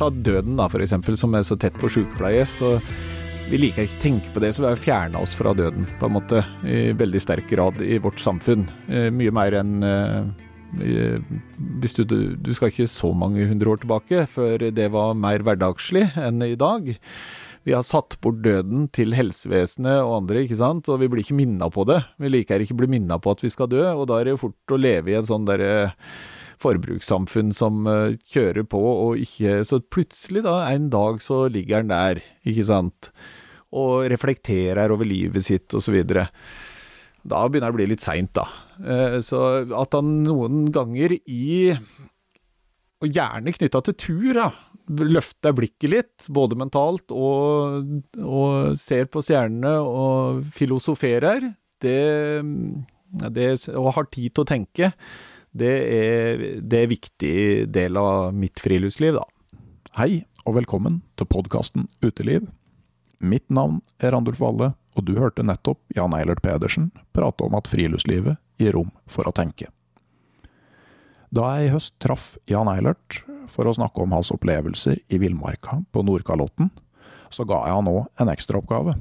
ta døden da, eksempel, som er så tett på sykepleie. så vi liker ikke å tenke på det, så vi har fjerna oss fra døden, på en måte. I veldig sterk grad i vårt samfunn. Eh, mye mer enn eh, hvis du, du skal ikke så mange hundre år tilbake før det var mer hverdagslig enn i dag. Vi har satt bort døden til helsevesenet og andre, ikke sant, og vi blir ikke minna på det. Vi liker ikke å bli minna på at vi skal dø, og da er det jo fort å leve i en sånn derre forbrukssamfunn som uh, kjører på og ikke Så plutselig, da, en dag så ligger han der, ikke sant, og reflekterer over livet sitt videre. Da begynner det å bli litt seint, da. Uh, så at han noen ganger i Og gjerne knytta til tur, da løfter blikket litt, både mentalt og, og ser på stjernene og filosoferer, det, det, og har tid til å tenke, det er, det er viktig del av mitt friluftsliv, da. Hei, og velkommen til podkasten Uteliv. Mitt navn er Randulf Valle, og du hørte nettopp Jan Eilert Pedersen prate om at friluftslivet gir rom for å tenke. Da jeg i høst traff Jan Eilert for å snakke om hans opplevelser i villmarka på Nordkalotten, så ga jeg han òg en ekstraoppgave.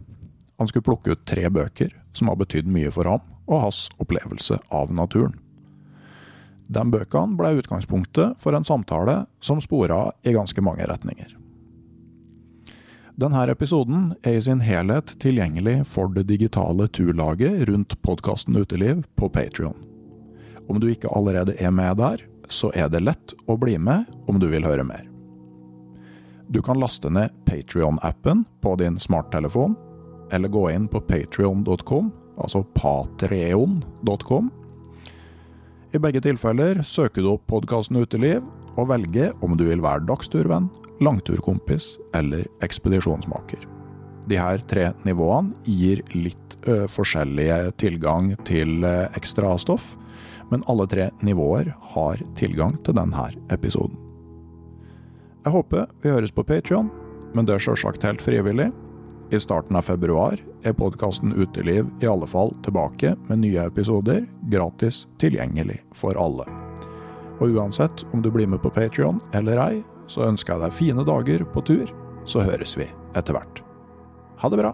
Han skulle plukke ut tre bøker som har betydd mye for ham og hans opplevelse av naturen. Den bøkene ble utgangspunktet for en samtale som spora i ganske mange retninger. Denne episoden er i sin helhet tilgjengelig for det digitale turlaget rundt podkasten Uteliv på Patrion. Om du ikke allerede er med der, så er det lett å bli med om du vil høre mer. Du kan laste ned Patrion-appen på din smarttelefon, eller gå inn på patrion.com, altså patreon.com, i begge tilfeller søker du opp podkasten Uteliv, og velger om du vil være dagsturvenn, langturkompis eller ekspedisjonsmaker. De her tre nivåene gir litt ø, forskjellige tilgang til ø, ekstra stoff, men alle tre nivåer har tilgang til denne episoden. Jeg håper vi høres på Patrion, men det er sjølsagt helt frivillig. I starten av februar er podkasten Uteliv i alle fall tilbake med nye episoder, gratis tilgjengelig for alle. Og uansett om du blir med på Patrion eller ei, så ønsker jeg deg fine dager på tur, så høres vi etter hvert. Ha det bra!